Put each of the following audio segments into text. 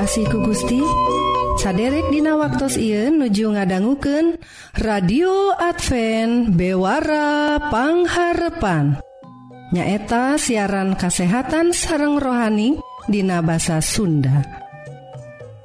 asih ku Gusti. Saderek dina waktu Ieu nuju ngadangguken radio Advent bewarapangharepan nyaeta siaran kasehatan sareng rohani Dina basa Sunda.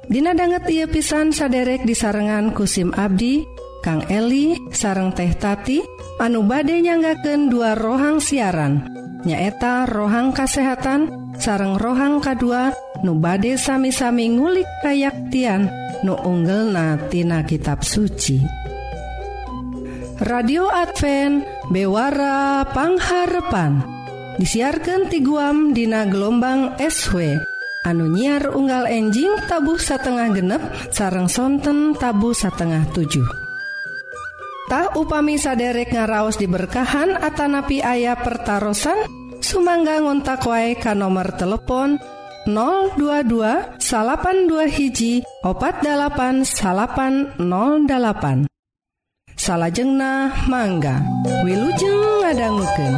Dina banget ia pisan saderek di sarengan kusim Abdi Kang Eli sareng teh Tati anu bade nyanggaken dua rohang siaran. Nyaeta rohang kasehatan sareng rohang K2 nu bade sami-sami ngulik kayaktian nu unggelnatina kitab suci. Radio Advent bewarapangharpan disiarkan ti guam dina gelombang SW anu nyiar unggal enjing tabuh satengah genep sarang sonten tabu satengah 7 Tah upami saderek ngaraos diberkahan Atanapi ayah pertaran Sumangga ngontak wae ka nomor telepon 022 82 hiji opat 8808 salahjeng nah mangga Wilujeng ngadangguken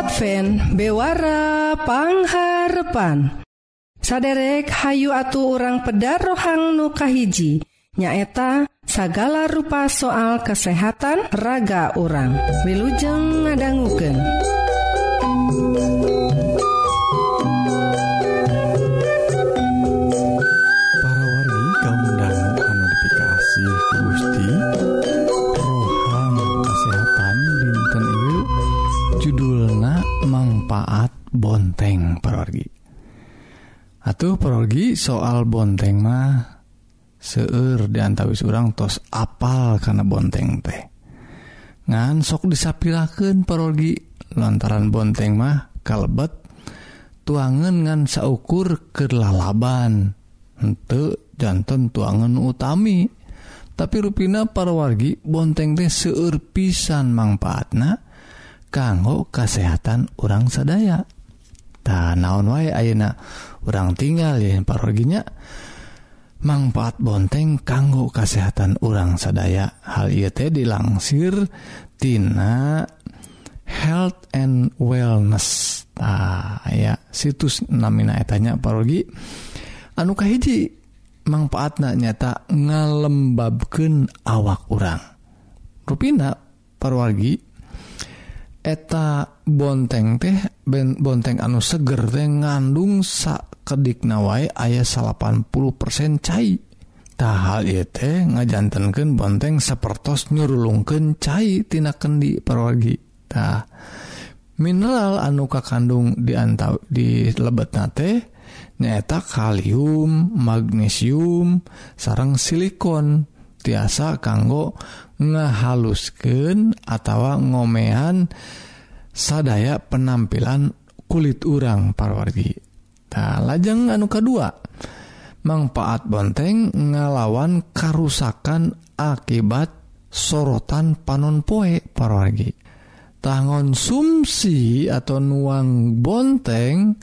Advent bewara pangharpan. Saderek Hayu atuh orang pedar rohang nukahiji nyaeta sagala rupa soal kesehatan raga orang wilujeng ngadangguken bonteng parorgi Atuh parorgi soal bonteng mah seur diantawis urang tos apal karena bonteng teh. Ngan sok disapiraken parorgi lantaran bonteng mah kalebet tuangan ngan saukur kelalaban untuk jantan tuangan utami. Tapi ruina parwargi bonteng teh seur pisan manfaatna kanggo kesehatan orang sadaya. tah naon wae ayeuna urang tinggal ya paroginya manfaat bonteng kanggo kesehatan urang sadaya. Hal ieu teh dilangsir tina health and wellness. Tah ya situs namina etanya parogi. Anu kahiji manfaatna nyata ngalembabkeun awak urang. Rupina parwargi eta bonteng teh ben bonteng anu seger teh ngandung sak kedikna wae aya 80% cai. Tahal ieu teh ngajantenkeun bonteng sapertos nyurulungkeun cai tina kendi tah mineral anu kakandung diantau di lebetna teh nyaeta kalium magnesium sarang silikon. tiasa kanggo ngehalusken atau ngomehan sadaya penampilan kulit urang parwargitah lajeng anu kedua manfaat bonteng ngalawan karusakan akibat sorotan panon poe parwargi. Tangonsumsi atau nuang bonteng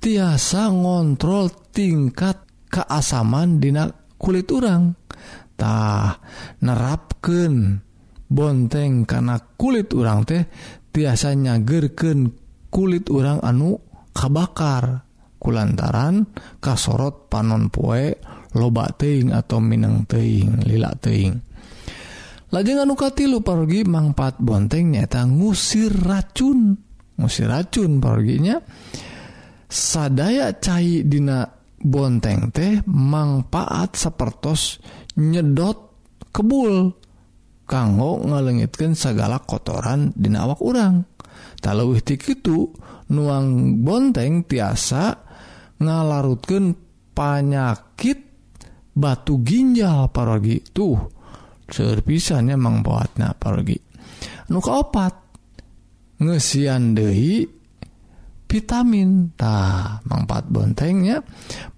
tiasa ngontrol tingkat keasaman dina kulit urang. tah nerapken bonteng karena kulit urang teh biasanya gerken kulit urang anu kabakar. Kulantaran kasorot panon poe loba teing atau Minang teing lila teing lajeng anukatilu pergi mangpat bonteng nyata ngusir racun. Ngusir racun perginya sadaya cair dina bonteng teh manfaat sepertos nyedot kebul. Kanggo ngalengitkan segala kotoran di awak urang. Talwihtik itu nuang bonteng tiasa ngalarutkan panyakit batu ginjal parogi. Tuh serpisannya mangpoatna parogi. Nuka opat ngesian dehi vitamin. Tah mangpat bontengnya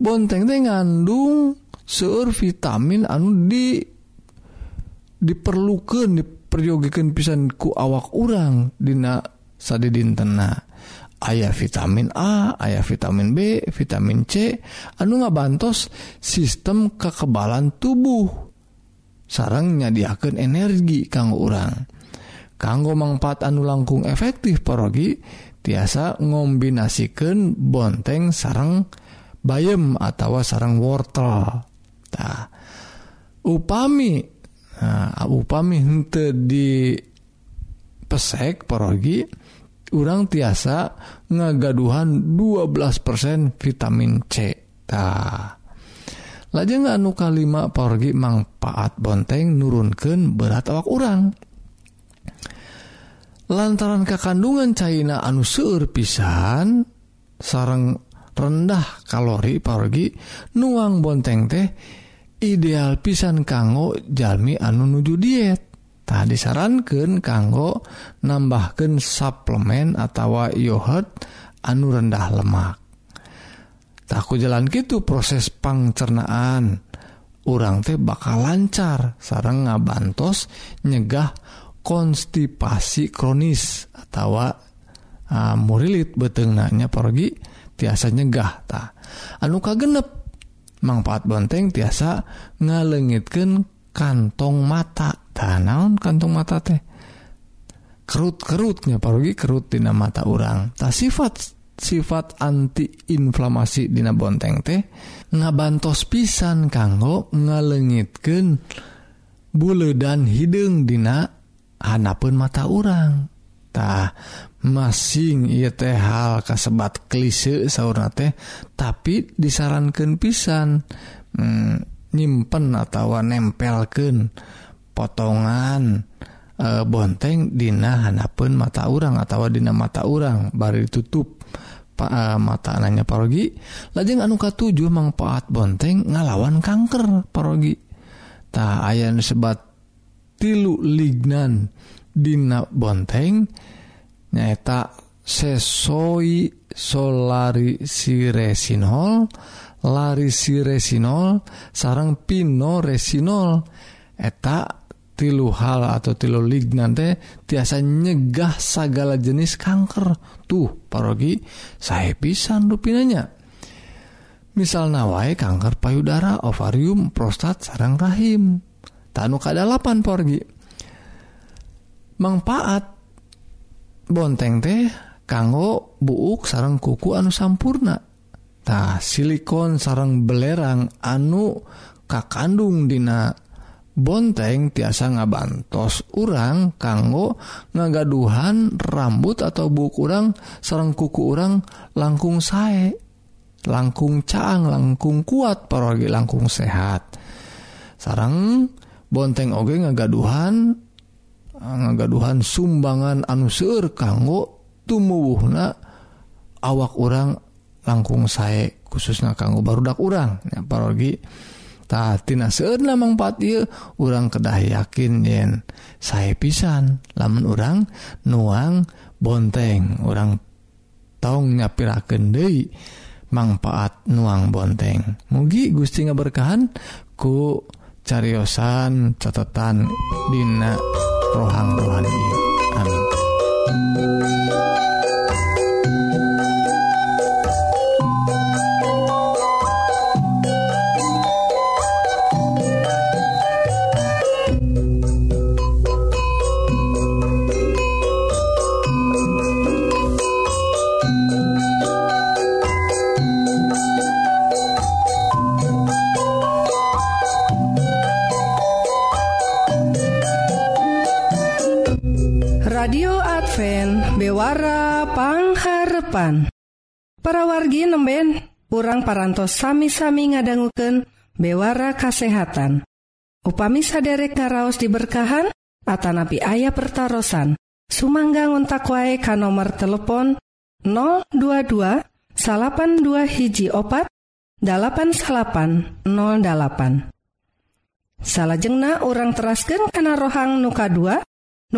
bonteng teh ngandung seueur vitamin anu di diperlukan diperyogikan pisanku awak urang Dina sade dintena ayaah vitamin A ayaah vitamin B vitamin C anu ngabantos sistem kekebalan tubuh. Sarang nyadiakan energi kanggo urang. Kanggo manfaat anu langkung efektif perogi tiasa ngombinasikan bonteng sarang bayem atau sarang wortel. upami nah, upami hente di pesek parogi urang tiasa ngagaduhan 12% vitamin C tah lajeng anu kalima porgi manfaat bonteng nurunkan berat awak orang lantaran kekandungan China anu seueur pisan sarang rendah kalori porgi nuang bonteng teh ideal pisan kanggo jalmi anu nuju diet. Tadi disarankan kanggo nambahkan suplemen atau yogurt anu rendah lemak. Takut jalan gitu proses pangcernaan. Orang teh bakal lancar sarang ngabantos nyegah konstipasi kronis atau uh, ah, murilit beteng nanya pergi tiasa nyegah ta. Anu kagenep manfaat bonteng tiasa ngalengitkan kantong mata. Tanaon kantong mata teh? Kerut-kerutnya parugi kerut dina mata orang tak sifat sifat antiinflamasi dina bonteng teh ngabantos pisan kanggo ngalengitkan bule dan hidung dina hanapun mata orang tah masing ia teh hal kasebat klise sauna teh tapi disarankan pisan. Hmm, nyimpen atau nempelken potongan e, bonteng Dina Hanapun mata urang atau Dina mata urang baru ditutup Pak e, mata anaknya parogi. Lajeng anuka 7 manfaat bonteng ngalawan kanker parogi. Tak aya sebat tilu Lignan Dina bonteng yang tak sesoi solari siresinol lari siresinol sarang pino resinol etak tilu hal atau tilu lignan teh tiasa nyegah segala jenis kanker. Tuh parogi saya pisan rupinanya. Misal nawai kanker payudara ovarium prostat sarang rahim. Tanu kadalapan porgi manfaat bonteng teh kanggo buuk sarang kuku anu sampurnatah silikon sarang belerang anu kakandung dina bonteng tiasa ngabantos urang kanggo ngagaduhan rambut atau buku urang sarang kuku urang langkung sae langkung caang langkung kuat paragi langkung sehat. Sarang bonteng oge ngagaduhan ngagaduhan sumbangan anusur kanggo tumuwuhna awak orang langkung saya khususnya kanggo barudak orang ya, parogi tatina seueur orang kedah yakin yen saya pisan. Lamun orang nuang bonteng orang tong nyapirakeun deui manfaat nuang bonteng. Mugi Gusti ngaberkahan ku cariosan catatan dina. rohang rohani amin. parantos sami-sami ngadangguken bewara kasehatan. Upami saderek ngaraos diberkahan, Atanapi ayah pertaran, Sumangga ngontak wae ka nomor telepon 022 dua hiji opat 8808 salahjengna orang terasken kana rohang nuka 2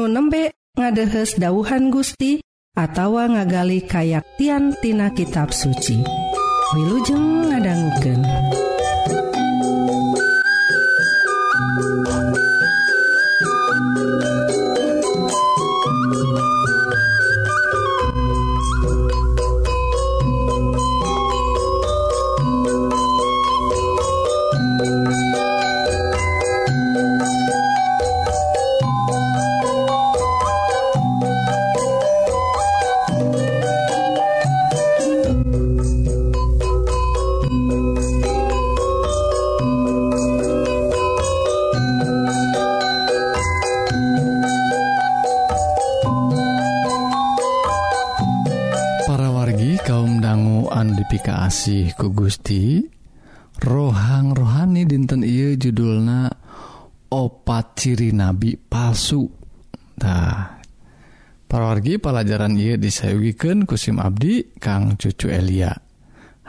nu nembe ngadehes dauhan Gusti atawa ngagali kayaktian tina kitab suci. Wilujeng ngadangken. asih ku Gusti. Rohang rohani dinten Ieu judulna opat ciri nabi palsutah parorgi pelajaran ia disewiken kusim Abdi Kang cucu Elia.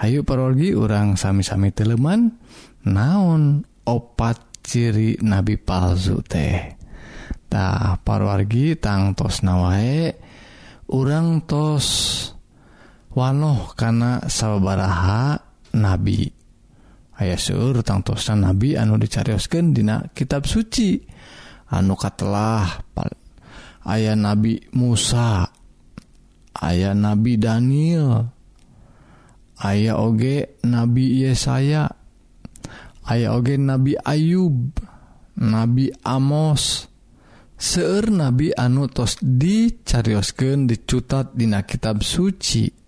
Hayu parorgi orang sami-sami teleman naon opat ciri nabi palsu tehtah parwargi tangtos nawae orang tos wanoh karena sawbaraha nabi. Aya seueur tangtosan nabi anu dicarioskeun dina kitab suci. Anu katelah aya nabi Musa aya nabi Daniel aya oge nabi Yesaya aya oge nabi Ayub nabi Amos. Seueur nabi anu tos dicarioskeun dicutat dina kitab suci.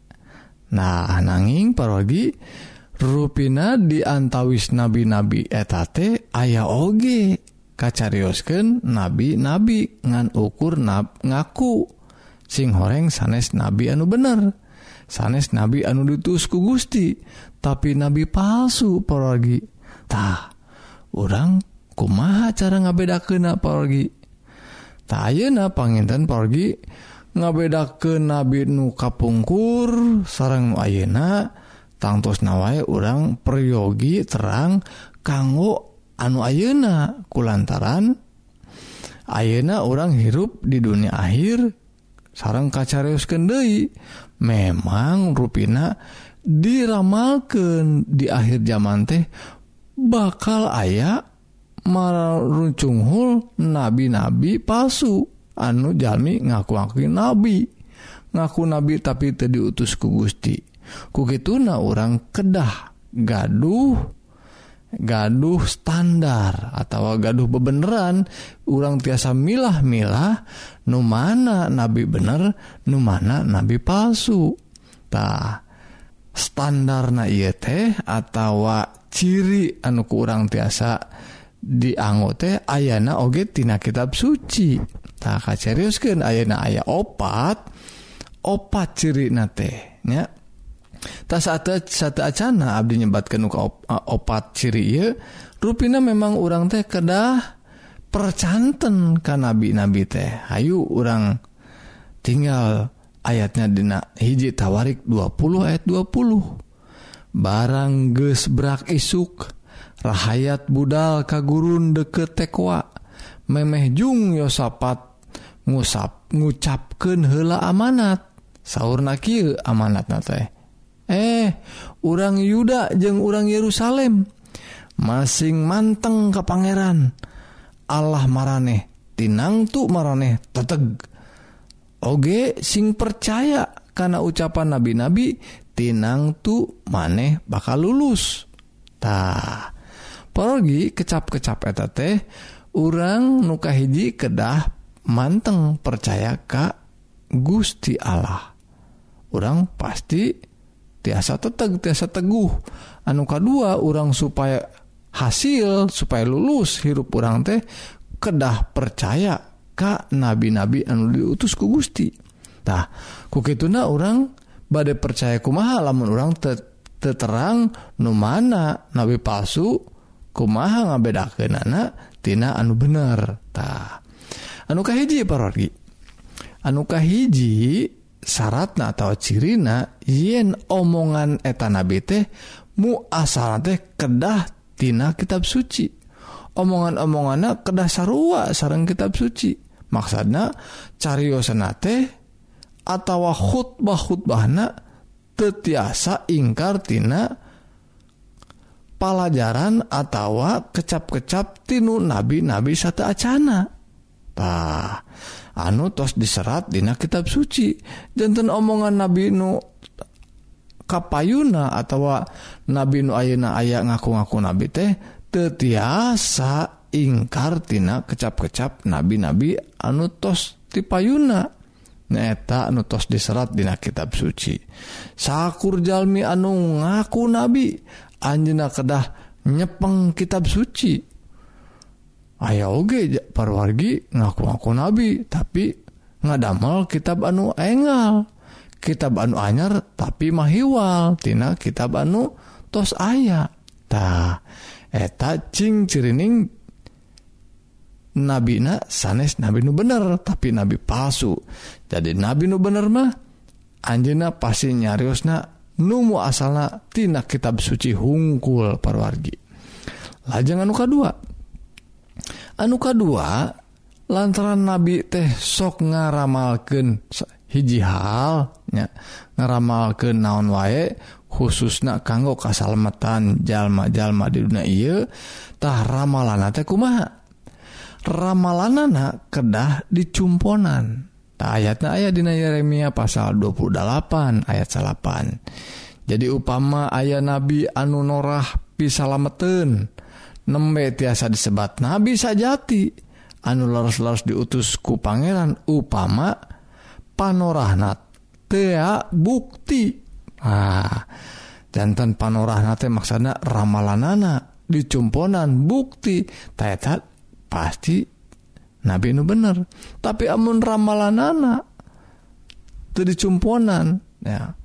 Nah ananging parogi ruina diantawis nabi-nabi etate aya oge. Kacariosken nabi-nabi ngan ukur nab ngaku. Sing horeng sanes nabi anu bener. Sanes nabi anu ditusku Gusti tapi nabi palsu porogitah orang kumaha cara ngabeda kena porgi tayena panginten porgi ngabeda ke nabi nu kapungkur sarang Ayeuna tangtos nawae orang peryogi terang kanggo anu Ayeuna kulantaran Ayeuna orang hirup di dunia akhir sarang kacareus kendei memang ruina diramalkan di akhir zaman teh bakal ayah marununghul nabi-nabi palsu. anu Jami ngaku-aki nabi. Ngaku nabi tapi tadi diutus ku Gusti. Kuki tuna orang kedah gaduh gaduh standar atau gaduh bebeneran. Orang tiasa milah-milah nu mana nabi bener nu mana nabi palsu. Tah standar na teh atau ciri anu kurang tiasa dianggo teh ayana oge tina kitab suci. tak seriuskan Ayeuna aya opat opat ciri natenya tas satu Acana Abdi nyebatkan muka opat ciri ruina memang orang teh kedah percanten kan nabi-nabi teh. Ayu orang tinggal ayatnya Dina hiji tawarik 20 ayat 20 barang gesbrak isuk rahayat budal kagurun deket tewa memehjung yosapat ngusap ngucapkan hela amanat. Sauur nakil amanat na teh. Eh urang Yuda jeung urang Yerusalem. Masing manteng ke Pangeran. Allah mareh tinangtu mareh teteg. Oge sing percaya karena ucapan nabi-nabi tinangtu maneh bakal lulustah pergi kecap-kecap eta teh orang nukahiji kedah manteng percaya Ka Gusti Allah. Orang pasti tiasa teteg tiasa teguh. Anu kedua orang supaya hasil supaya lulus hirup orang teh kedah percaya Ka nabi-nabi anu diutus ku Gustitah kukituna orang badai percaya kumaha lamun orang te terang numana nabi palsu kumaha ngabedakeun anak tina anu bener. Tah. anukah hiji parorgi anukah hiji syaratna atau cirina yen omongan eta nabi teh mu asal teh kedah tina kitab suci. Omongan-omongan kedah sarua sarang kitab suci. Maksudnya cariosana teh atau khutbah khutbahna tetiasa ingkar tina pelajaran atau kecap-kecap tinu nabi-nabi satu acana. tah anu tos diserat dina kitab suci. Jantan omongan nabi nu kapayuna atau nabi nu ayeuna aya ngaku-ngaku nabi teh tetiasa ingkartina kecap-kecap nabi-nabi anu tos tipayuna. Neta anu tos diserat dina kitab suci. Sakur jalmi anu ngaku nabi anjena kedah nyepeng kitab suci. aya oge parwargi ngaku-ngaku nabi tapi ngadamel kitab anu engal. Kitab anu anyar tapi mahiwaltina kitab anu tos ayatah eta cing cirining nabi na sanes nabi nu bener tapi nabi palsu. Jadi nabi nu bener mah Anjina pasti nyariusna numu asalna tina kitab suci hungkul parwargi. Lajeng anu kedua anuka kedua lantaran nabi teh sok ngaramalken hiji halnya ngaramalken naon wae khususna kanggo kasalmetan jalma-jalma di dunia iatah ramalana teh kumaha? Ramalanana kedah dicumponan. Tah ayatnya ayat Dina Yeremia pasal 28 ayat salapan. Jadi upama ayah nabi anu norah pisalameten nembe tiasa disebat. Nabi sajati anu loros-los diutus ku Pangeran upama panorahnat tea bukti. Ah jantan panorahnat teh maksana ramalanana dicumponan bukti. Taeta pasti nabi nu bener. Tapi amun ramalanana teu dicumponan ya.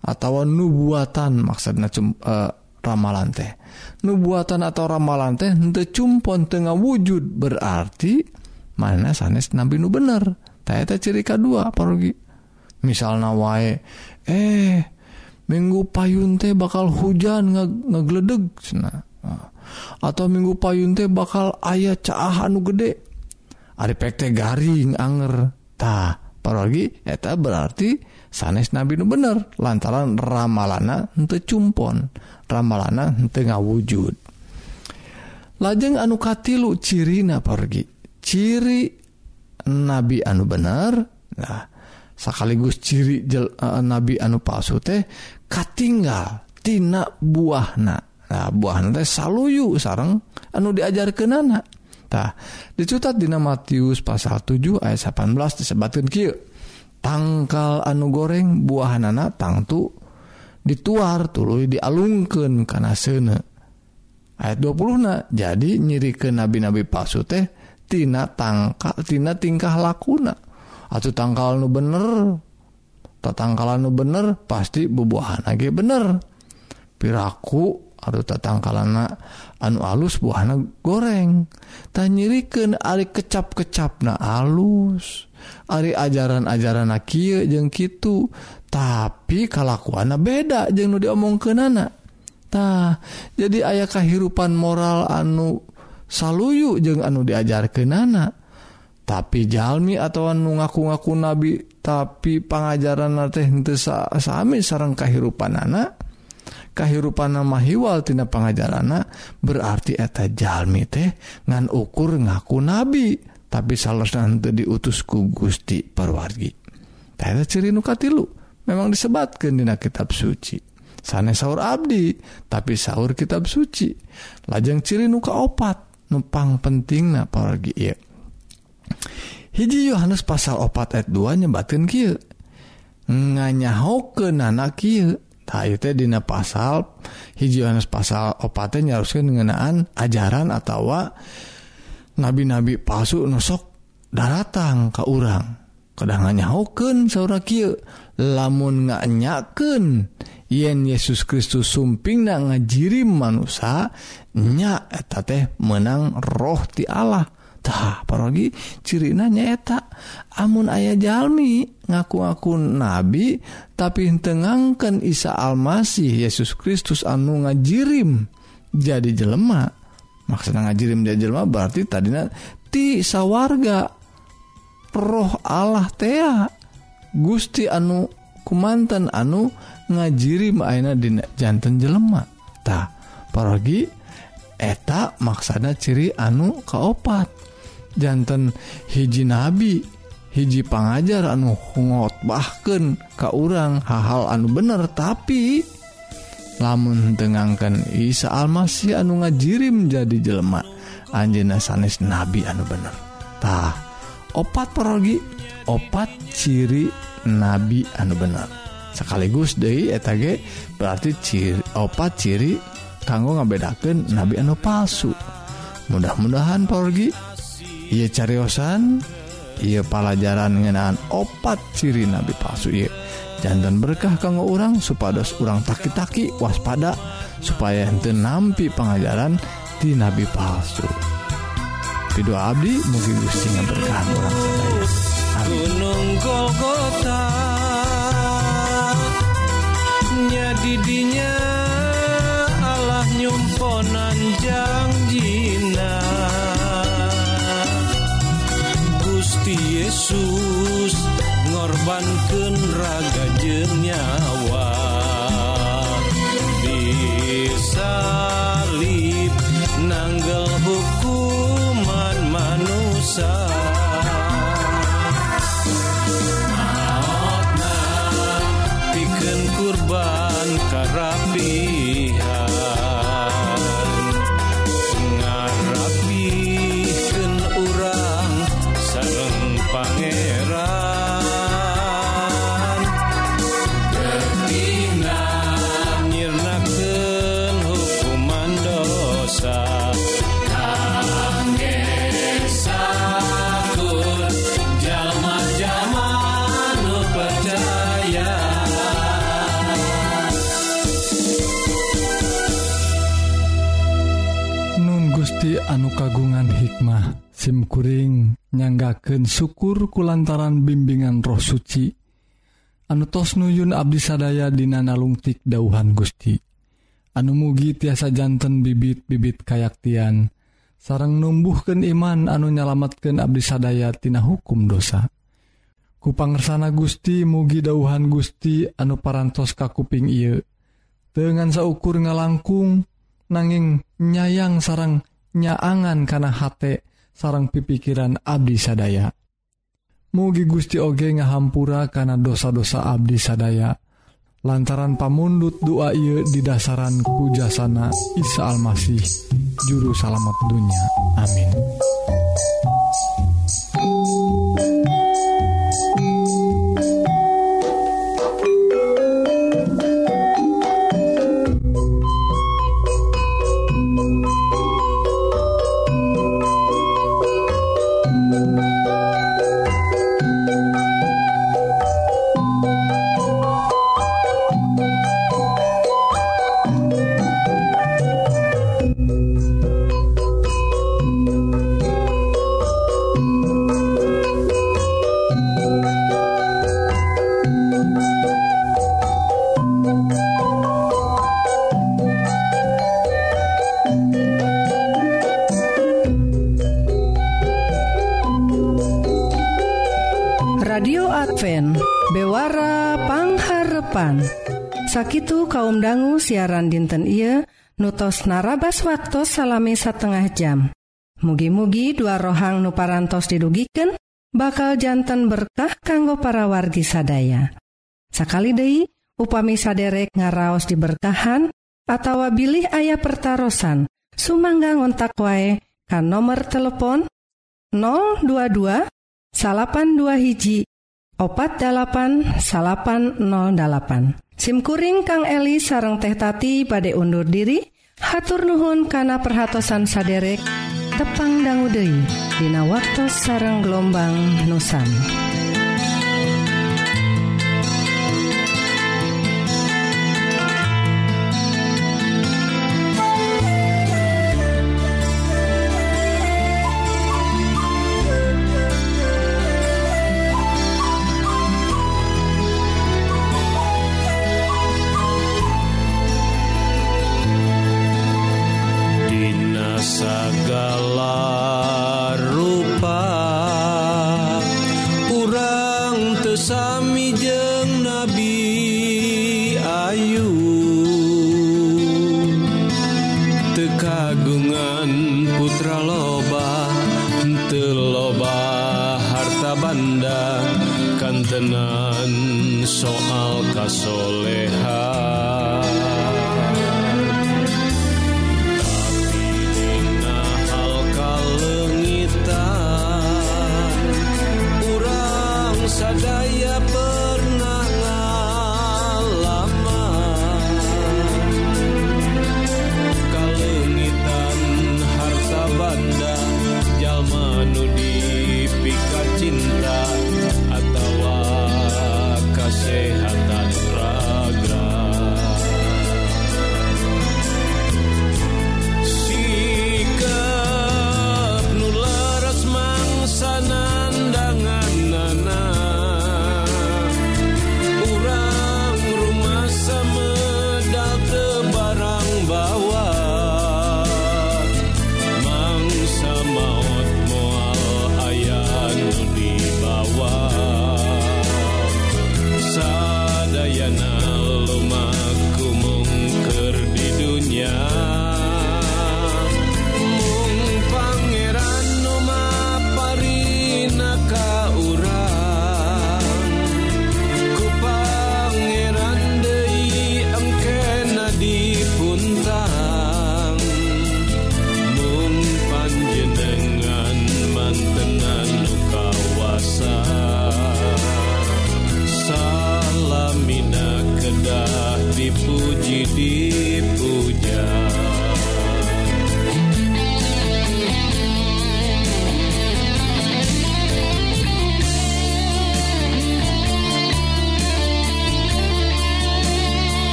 Atau nubuatan maksudnya cum, uh, ramalan teh nubuatan atau ramalan teh cumpon tengah wujud berarti mana sanes nabi nu bener. Tayata ciri kedua pergi misalnya wae eh minggu payun teh bakal hujan nge ngegledeg cina ah. atau minggu payun teh bakal ayah caah anu gede. Ada pekte garing anger. Tah parogi eta berarti sanes nabi nu bener. Lantaran ramalana henteu cumpon. ramalana tengah wujud lajeng anukatilu cirina pergi. Ciri nabi anu bener. Nah, sekaligus ciri jel, uh, nabi anu palsu teh katinggaltina buahna. Nah, buah salyu sarang anu diajar ke nanatah dicutat Di Matius pasal 7 ayat 18 disebatkan Ky tangkal anu goreng buah nana tangtu dituar tulu dialungkan karena sene ayat 20 nah jadi nyiri ke nabi-nabi palsu teh tina tangka tina tingkah lakuna. Atau tangkal nu bener tatangkalan nu bener pasti bubuahan lagi bener. Piraku atau tatangkalan anu alus buahna goreng. Tak nyirikan ari kecap-kecap na alus. Ari ajaran-ajaran na kieu jeung kitu. tapi kalakuana beda jeng nu diomong ke nanatah jadi ayah kehidupan moral anu saluyu jeung anu diajar ke nana tapi Jalmi atau anu ngaku-ngaku nabi tapi pengajaran teh sami sarang kehidupan anak kehidupan nama hiwaltina pengajarana berarti eta Jalmi teh ngan ukur ngaku nabi tapi salah nanti diutus ku Gusti perwargi. Ciri nukatilu memang disebatkan kitab suci. Sana sahur Abdi tapi sahur kitab suci. Lajeng ciri nuka opat numpang penting na pergi iya. hiji Yohanes pasal opat ayat 2 nyebatkan kia. Nganyaho ke nana kia teh dina pasal hiji Yohanes pasal opatnya nyarusin ngenaan ajaran atau nabi-nabi palsu nusok daratang ke urang. Kedangannya hoken saudara kia. lamun nganyaken yen Yesus Kristus sumping na ngajiri manusia nyaeta teh menang roh ti Allah. Tah parogi cirina nyaeta amun ayah jalmi ngaku-ngaku nabi tapi tengangkan Isa Almasih Yesus Kristus anu ngajirim jadi jelema. Maksudnya ngajirim jadi jelema berarti tadinya ti sawarga. Roh Allah tea. Gusti anu kumantan anu ngajiri maina dina jantan jelematah paragi eta maksana ciri anu kaopat. Jantan hiji nabi hiji pengajar anu hungot bahkan ke urang hal-hal anu bener tapi lamun tengangkan Isa Almasih anu ngajirim jadi jelema Anjena sanes nabi anu bener. Tah opat perogi. Opat ciri nabi anu bener. Sekaligus De etage berarti ciri opat ciri kanggo ngabedakan nabi anu palsu. Mudah-mudahan porgi ia cariosan ia pelajaran ngenaan opat ciri nabi palsu ia jantan berkah kanggo orang supados orang taki-taki waspada supaya ente nampi pengajaran di nabi palsu. Video Abdi mungkin Gustinya berkah orang Gunung Golgota nya didinya Allah nyumponan jangjina Gusti Yesus ngorbankan raga jenyawa. Disalib kagungan hikmah. SIMkuring nyanggaken syukur kulantaran bimbingan roh suci. Anu tos nuyun Abdi sadaya dinanalungtik dauhan Gusti. Anu mugi tiasa jantan bibit-bibit kayaktian. Sarang numbuhken iman anu nyalamatkan Abdi sadayatina hukum dosa. Kupangersana Gusti mugi dauhan Gusti anu parantos ka kuping ieu. Dengan saukur ngalangkung nanging nyayang sarang nyaangan kana hate sarang pipikiran Abdi sadaya. Mugi Gusti oge ngahampura kana dosa-dosa Abdi sadaya. Lantaran pamundut doa ia di dasaran pujasana Isa Almasih juru salamet dunya. Amin. Papan Sakitu kaum dangu siaran dinten Ieu nutos narabas waktu salami setengah jam. Mugi-mugi dua rohang nuparantos didugiken bakal jantan berkah kanggo para wargi sadaya. Sakali Dei upami saderek ngaraos diberkahan atau bilih ayah pertaran Sumangga ngontak wae kan nomor telepon 022 salapan dua hiji opat808 SIMkuring Kang Eli sareng teh tati pada undur diri. Hatur nuhun kana perhatsan saderek. Tepang dangguude Dina waktu sareng gelombang Nusantara